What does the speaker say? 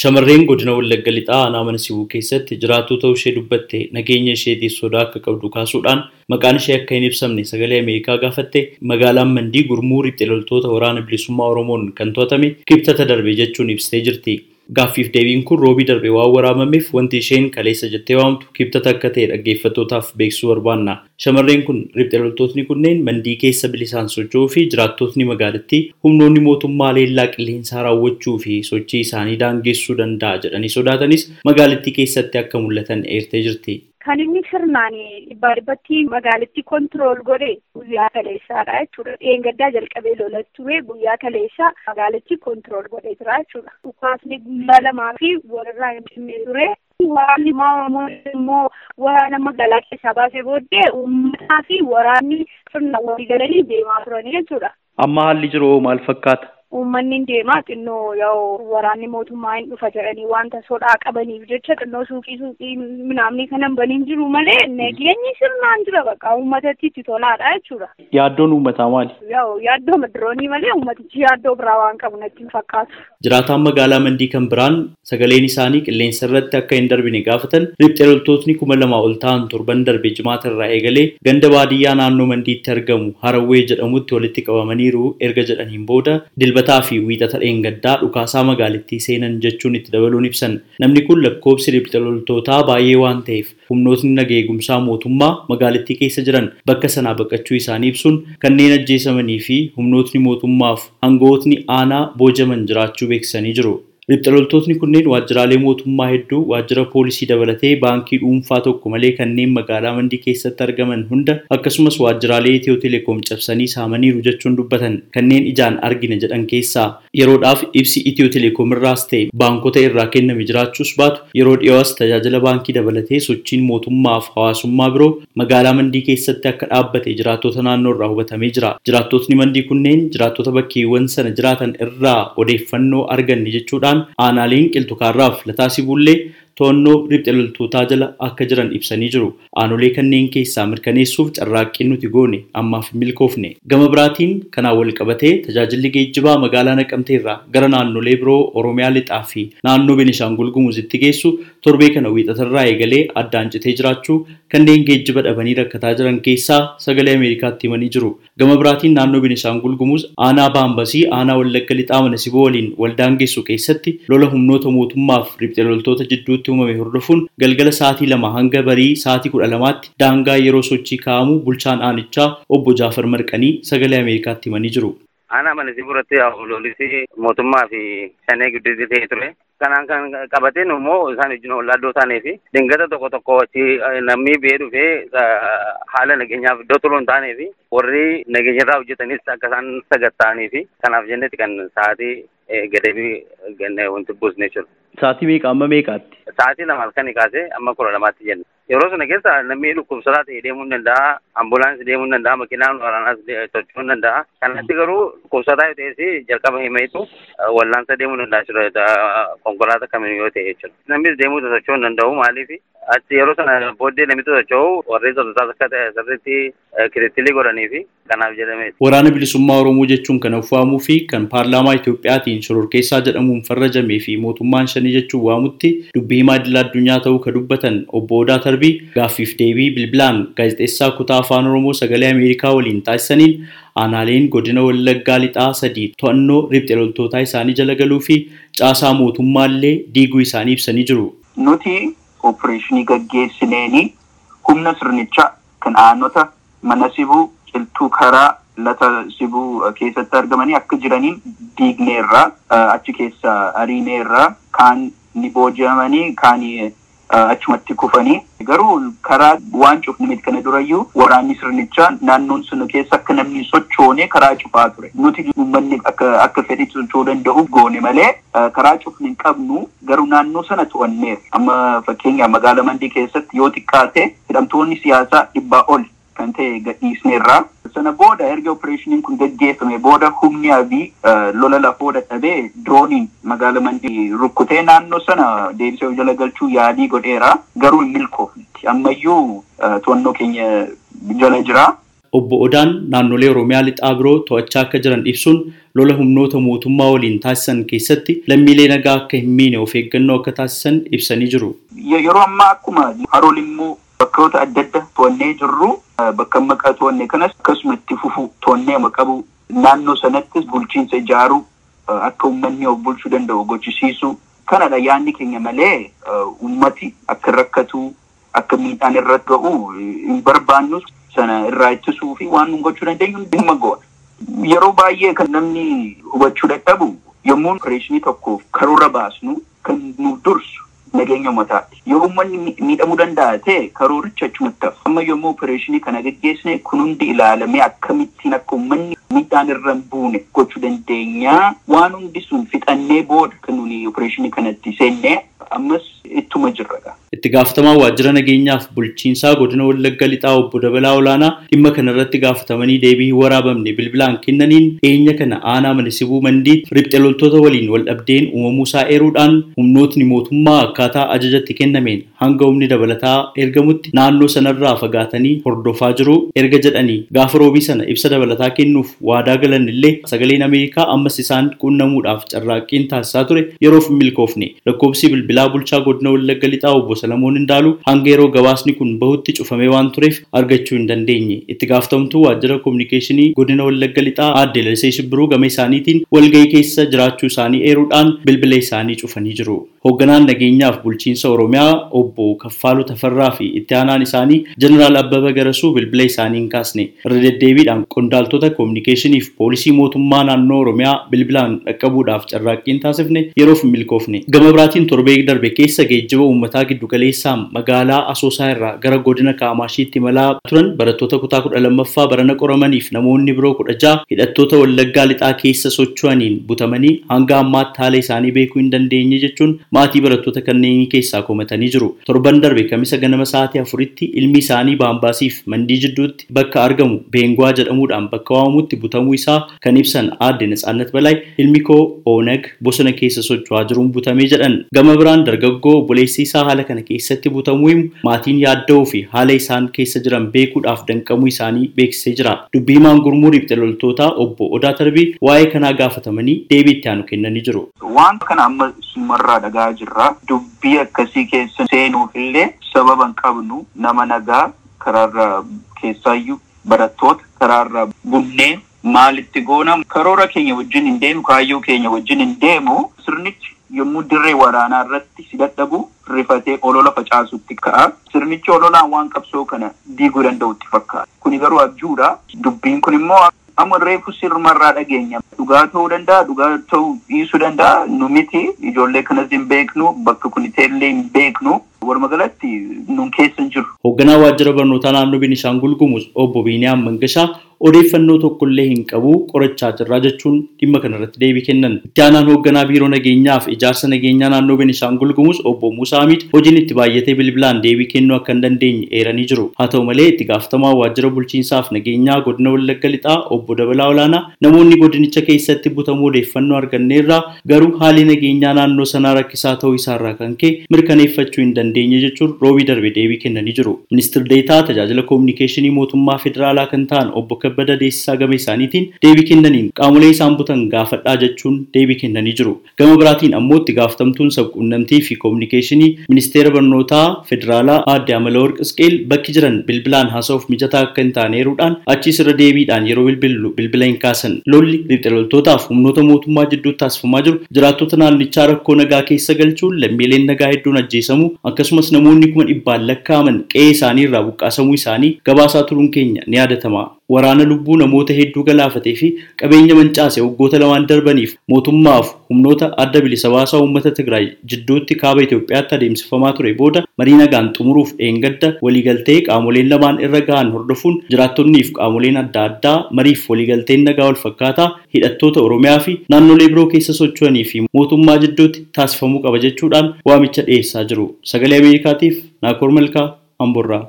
Shamarreen godina Wallagga Lixaa aanaa mana sibuu keessatti jiraattuu ta'uu ishee dubbatte nageenya isheetiif sodaa akka qabdu kaasuudhaan maqaan ishee akka hin ibsamne sagalee Ameerikaa gaafatte magaalaan Mandii gurmuu riphxe loltoota waraana bilisummaa Oromoon kan to'atame kibxata darbe jechuun ibsitee jirti. Gaaffiif deebiin kun roobii darbe waan waraamameef wanti isheen kaleessa jettee waamtu kibxata akka ta'e dhaggeeffattootaaf beeksisuu barbaanna. Shamarreen kun riphxe loltootni kunneen mandii keessa bilisaan socho'uu fi jiraattotni magaalattii humnoonni mootummaa leellaa qilleensaa raawwachuu fi sochii isaanii daangessuu danda'a jedhanii sodaatanis magaalattii keessatti akka mul'atan eertee jirti. Kan inni sirnaan dhibbaa dhibbatti magaalitti kontirool godhe guyyaa kaleessaadha jechuudha. Dheengaddaa jalqabee lola ture guyyaa kaleessaa magaalitti kontirool godhee jira jechuudha. Dhukaasni guyyaa lamaa fi walirraa hin dhimne ture. Waraanni immoo waraana magaalaa keessaa baasee booddee uummataa fi waraanni sirna walii galanii deemaa turanii jechuudha. Amma haalli jiru maal fakkaata? Uummanni deemaa xinnoo yoo waraanni mootummaa hin dhufa jedhanii wanta sodaa qabaniif jecha xinnoo suuqii suuqii minaamni kanan baniin jiru malee nageenyi sirnaan jira bakka uummatatti itti tolaadha jechuudha. Yaaddoon uummataa maali? Yoo yaaddoo madiroonii malee uummatichi yaaddoo biraa waan qabu natti hin fakkaatu. Jiraataan magaalaa Mandii kan biraan sagaleen isaanii qilleensa irratti akka hin darbine gaafatan riphxe loltootni kuma lama ol ta'an torban darbe jimaata irraa eegalee ganda baadiyyaa naannoo Mandiitti argamu Harawwee jedhamutti walitti qabamaniiru erga jedhaniin booda dilbataa fi wiixata dheengaddaa dhukaasaa magaalittii seenan jechuun itti dabaluun ibsan. Namni kun lakkoobsi loltootaa baay'ee waan ta'eef humnootni nagaa eegumsaa mootummaa magaalittii keessa jiran bakka sanaa baqachuu isaanii ibsuun kanneen ajjeesamanii fi humnootni mootummaaf aangawootni aanaa boojaman jiraachuu beeksisanii jiru. Loltootni kunneen waajjiraalee mootummaa hedduu waajjira poolisii dabalatee baankii dhuunfaa tokko malee kanneen magaalaa mandii keessatti argaman hunda akkasumas waajjiraalee Itiyoo Telekoom cabsanii saamaniiru jechuun dubbatan kanneen ijaan argina jedhan keessaa yeroodhaaf ibsi Itiyoo Telekoom irraas ta'e baankota irraa kenname jiraachuus baatu yeroo dhiyoos tajaajila baankii dabalatee sochiin mootummaaf hawaasummaa biroo magaalaa mandii keessatti akka dhaabbate jiraattota naannoo irraa hubatamee jira. Jiraattotni mandii kunneen jiraattota bakkeewwan sana jiraatan irraa odeeffannoo arganne jechuudhaan aanaaleen qilxukaarraaf lataa sibullee to'annoo riphxe loltootaa jala akka jiran ibsanii jiru. Aanolee kanneen keessaa mirkaneessuuf carraaqqiin nuti goone ammaaf milkoofne. Gama biraatiin kanaan wal qabatee tajaajilli geejjibaa magaalaa Naqamtee irraa gara naannolee biroo Oromiyaa lixaa fi naannoo Benishaangul Gumuzitti geessu torbee kana wiixatarraa eegalee addaan citee jiraachuu kanneen geejjiba dhabanii rakkataa jiran keessaa sagalee Ameerikaatti himanii jiru. Gama biraatiin naannoo Benishaangul Gumuz aanaa Baambasii aanaa Wallagga lixaa mana siboo waliin waldaangeessu keessatti lola humnoota mootummaaf riphxe loltoota jidduutti uumame hordofuun galgala sa'aatii lama hanga barii sa'aatii kudha lamaatti daangaa yeroo sochii kaa'amu bulchaan aanichaa obbo Jaafar Marqanii sagalee Ameerikaatti himanii jiru. Aanaa mana sibuuratti lolisi mootummaa fi shanee gidduutti ta'ee ture. Kanaan kan qabateen immoo isaan wajjin ollaaddoo taanee fi dingata tokko tokko achi namni biyee dhufee haala nageenyaaf iddoo toluu hin taanee fi warri nageenyarraa hojjetanis akka isaan sagatta'anii fi kanaaf jennetti kan sa'aatii gadeebii wanti buusne jechuudha. Sa'aatii meeqa amma meeqaatti? Sa'aatii lama halkanii kaasee amma kudha lamaatti jenna. Yeroo sana keessa namni dhukkubsataa ta'e deemuu hin danda'a, ambulaansii deemuu hin danda'a, makiinaan waraanaas socho'uu hin danda'a. Kanatti garuu dhukkubsataa yoo ta'es jalqaba himeetu wallaansa deemuu hin danda'a jechuudha konkolaataa kamiin yoo ta'e jechuudha. Namnis deemuu socho'uu hin danda'u maaliif achi yeroo sana booddee namni socho'u warri sosochaas akka ta'e sirriitti kittillee godhanii fi kanaaf jedhame. Waraana bilisummaa Oromoo jechuun kan uffaamuu fi kan paarlaamaa Itoophiyaatiin shororkeessaa jedhamuun farrajamee fi mootummaan shanii jechuun waamutti dubbii himaa idila addunyaa ta'uu kan dubbatan obbo Odaa Tarbii gaaffiif deebii bilbilaan gaazexeessaa kutaa afaan Oromoo sagalee Ameerikaa waliin taasisaniin aanaaleen godina Wallaggaa lixaa sadii to'annoo riphxe loltootaa isaanii jala galuu fi caasaa mootummaallee diiguu isaanii ibsanii jiru. Nuti opereeshinii gaggeessineeni humna sirnichaa kan aanota mana sibuu qiltuu karaa lata sibuu keessatti argamanii akka jiraniin diigneerraa achi keessa ariineerraa kaan ni booji'amanii kaan achumatti kufanii garuu karaa waan cufne miti kana durayyuu waraanni sirnichaa naannoon sun keessa akka namni sochoone karaa cufaa ture nuti uummanni akka fedhi socho'uu danda'u goone malee karaa cufne hin qabnu garuu naannoo sana to'anneera amma fakkeenyaaf magaalaa mandii keessatti yoo xiqqaate hidhamtoonni siyaasaa dhibbaa ol kan ta'e gadhiisneerraa sana booda erga opereeshiniin kun gaggeeffame booda humni abii lola lafoo dadhabee dirooniin magaala mandii rukkutee naannoo sana deebisee jala galchuu yaalii godheera garuu hin milkoofnetti ammayyuu to'annoo keenya jala jira. obbo Odaan naannolee Oromiyaa lixaa biroo to'achaa akka jiran ibsuun lola humnoota mootummaa waliin taasisan keessatti lammiilee nagaa akka hin miine of eeggannoo akka taasisan ibsanii jiru. Yeroo ammaa akkuma haroon immoo bakkoota adda adda to'annee jirru bakka maqaa to'anne kanas akkasuma itti fufu to'annee qabu naannoo sanattis bulchiinsa ijaaruu akka uummanni of bulchuu danda'u gochisiisuu kanadha yaadni keenya malee uummati akka rakkatu akka miidhaan irratti ga'u hin barbaannu sana irraa ittisuu fi waan nun gochuu dandeenyu dhimma goona. Yeroo baay'ee kan namni hubachuu dadhabu yommuu opereeshinii tokkoof karoora baasnu kan nu dursu nageenya ummataati. Yoo uummanni miidhamuu danda'a ta'e karooricha achumatti hafa. Amma yommuu opereeshinii kana geggeessine kun hundi ilaalamee akkamittiin akka uummanni miidhaan irra hin buune gochuu dandeenya. Waan hundi sun fixannee booda kan nuni opereeshinii kanatti seennee ammas ittuma jirra. Itti gaafatamaa waajjira nageenyaaf bulchiinsaa godina Wallagga Lixaa obbo Dabalaa Olaanaa dhimma kana irratti gaafatamanii deebii waraabamne bilbilaan kennaniin dhiyeenya kana aanaa manisibuu mandii riphxe loltoota waliin wal dhabdeen uumamuusaa eeruudhaan humnootni mootummaa akkaataa ajajatti kennameen hanga humni dabalataa ergamutti naannoo sanarraa fagaatanii hordofaa jiru. Erga jedhanii gaafa roobii sana ibsa dabalataa kennuuf waadaa galan illee sagaleen Ameerikaa ammas isaan qunnamuudhaaf carraaqqiin taasisaa ture. Yeroof milkoofne lakkoobsi bilbilaa bulchaa godina Wallagga Lixaa obbo Salamoon Indaalu hanga yeroo gabaasni kun bahutti cufamee waan tureef argachuu hin dandeenye. Itti gaafatamtuu waajjira kominikeeshinii godina Wallagga Lixaa aadde Lalisee Shibbiruu gama isaaniitiin walgahii keessa jiraachuu isaanii eeruudhaan bilbila isaanii cufanii jiru. Hoogganaan nageenyaaf bulchiinsa Oromiyaa obbo Kaffaaluu Tafarraa fi itti aanaan isaanii Jeneraal Abbabaa Garasuu bilbila isaanii hin kaasne. Irra deddeebiidhaan qondaaltota kominikeeshiniif poolisii mootummaa naannoo Oromiyaa bilbilaan dhaqqabuudhaaf carraaqqiin taasifne yeroof hin milkoofne. Gama biraatiin torbee darbe keessa geejjiba uummataa giddu galeessaan magaalaa Asoosaa irraa gara godina Kaamashiitti imalaa turan barattoota kutaa kudha lammaffaa barana qoramaniif namoonni biroo kudha jaha hidhattoota Wallaggaa lixaa keessa socho'aniin butamanii hanga ammaatti haala isaanii beekuu hin dandeenye jechuun maatii barattoota kanneenii keessaa komatanii jiru. Torban darbe kamisa ganama sa'aatii afuritti ilmi isaanii baambaasiif mandii jidduutti bakka argamu beenguwaa jedhamuudhaan bakka waamamutti butamuu isaa kan ibsan aadde Natsaannat Balaay ilmi koo Oonag bosona keessa socho'aa jiruun butamee jedhan. Gama biraan dargaggoo obboleessi isaa haala kana keessatti butamuu himu maatiin yaadda'uu fi haala isaan keessa jiran beekuudhaaf danqamuu isaanii beeksisee jira. Dubbii himaan gurmuu riphxe loltootaa obbo Odaa Tarbii waa'ee kanaa gaafatamanii deebii itti aanu kennanii jiru. Waan kana amma sumarraa dhagaa jirra. Dubbii akkasii keessa seenuuf illee sababa hin qabnu nama nagaa karaarra keessaayyuu barattoota karaarra bunnee maalitti goona karoora keenya wajjin hin deemu kaayyoo keenya wajjin hin deemu sirnichi yommuu dirree waraanaa irratti si dadhabu rifatee olola facaasutti ka'a. Sirnichi ololaan waan qabsoo kana diiguu danda'utti fakkaata. Kuni garuu abjuudha. Dubbiin kun immoo amma reefu sirmarraa dhageenya. Dhugaa ta'uu danda'a, dhugaa ta'uu dhiisuu danda'a. Nu miti ijoollee kanas hin beeknu, bakka kun illee hin beeknu. Walumaa galatti nun keessa hin jiru. Hoogganaa waajjira barnootaa naannoo Beenishaangul Gumuz obbo Biiniyaam Mangashaa odeeffannoo tokkollee hin qabu qorachaa jirraa jechuun dhimma kanarratti deebii kennan. Itti aanaan hoogganaa biiroo nageenyaa fi ijaarsa nageenyaa naannoo Beenishaangul Gumuz obbo Musaa Hamid hojiin itti baay'atee bilbilaan deebii kennuu akka hin dandeenye eeranii jiru. Haa ta'u malee itti gaafatamaa waajjira bulchiinsaaf nageenyaa godina Wallagga Lixaa obbo Dabalaa Olaanaa namoonni godinicha keessatti butamuu odeeffannoo arganneerraa garuu haalli nageenyaa naannoo sanaa rakkisaa ta'uu isaarraa kan ka'e mirkaneeffachuu hin dandeenye jechuun roobii darbe deebii kennanii jiru. Ministeerri Deetaa tajaajila koominikeeshinii mootummaa federaalaa kan ta'an obbo Kabbada Deessisaa gama isaaniitiin deebii kennaniin qaamolee isaan butan gaafadhaa jechuun deebii kennanii jiru. Gama biraatiin ammoo itti gaafatamtuun sabquunnamtii fi koominikeeshinii ministeera barnootaa federaalaa aadde Amalaworq Isqeel bakki jiran bilbilaan haasa'uuf mijataa akka hin taane eeruudhaan achiis irra deebiidhaan yeroo bilbilu bilbila hin kaasan. Lolli riphxe loltootaaf humnoota mootummaa jidduutti taasifamaa jiru jiraattota naannichaa rakkoo nagaa keessa galchuun lammiileen nagaa hedduun ajjeesamuu akkasumas namoonni kuma dhibbaan lakkaa'aman qe'ee isaanii irraa buqqaasamuu isaanii gabaasaa turuun keenya ni yaadatama. Waraana lubbuu namoota hedduu galaafatee fi qabeenya mancaase waggoota lamaan darbaniif mootummaaf humnoota adda bilisa baasaa uummata Tigraay jidduutti kaaba Itoophiyaatti adeemsifamaa ture booda marii nagaan xumuruuf dheengadda waliigaltee qaamoleen lamaan irra gahan hordofuun jiraattonnii fi qaamoleen adda addaa mariif waliigalteen nagaa wal fakkaataa hidhattoota Oromiyaa fi naannolee biroo keessa socho'anii fi mootummaa jidduutti taasifamuu qaba jechuudhaan waamicha dhiyeessaa jiru. Sagalee Ameerikaatiif Naakoor Malkaa Amborraa.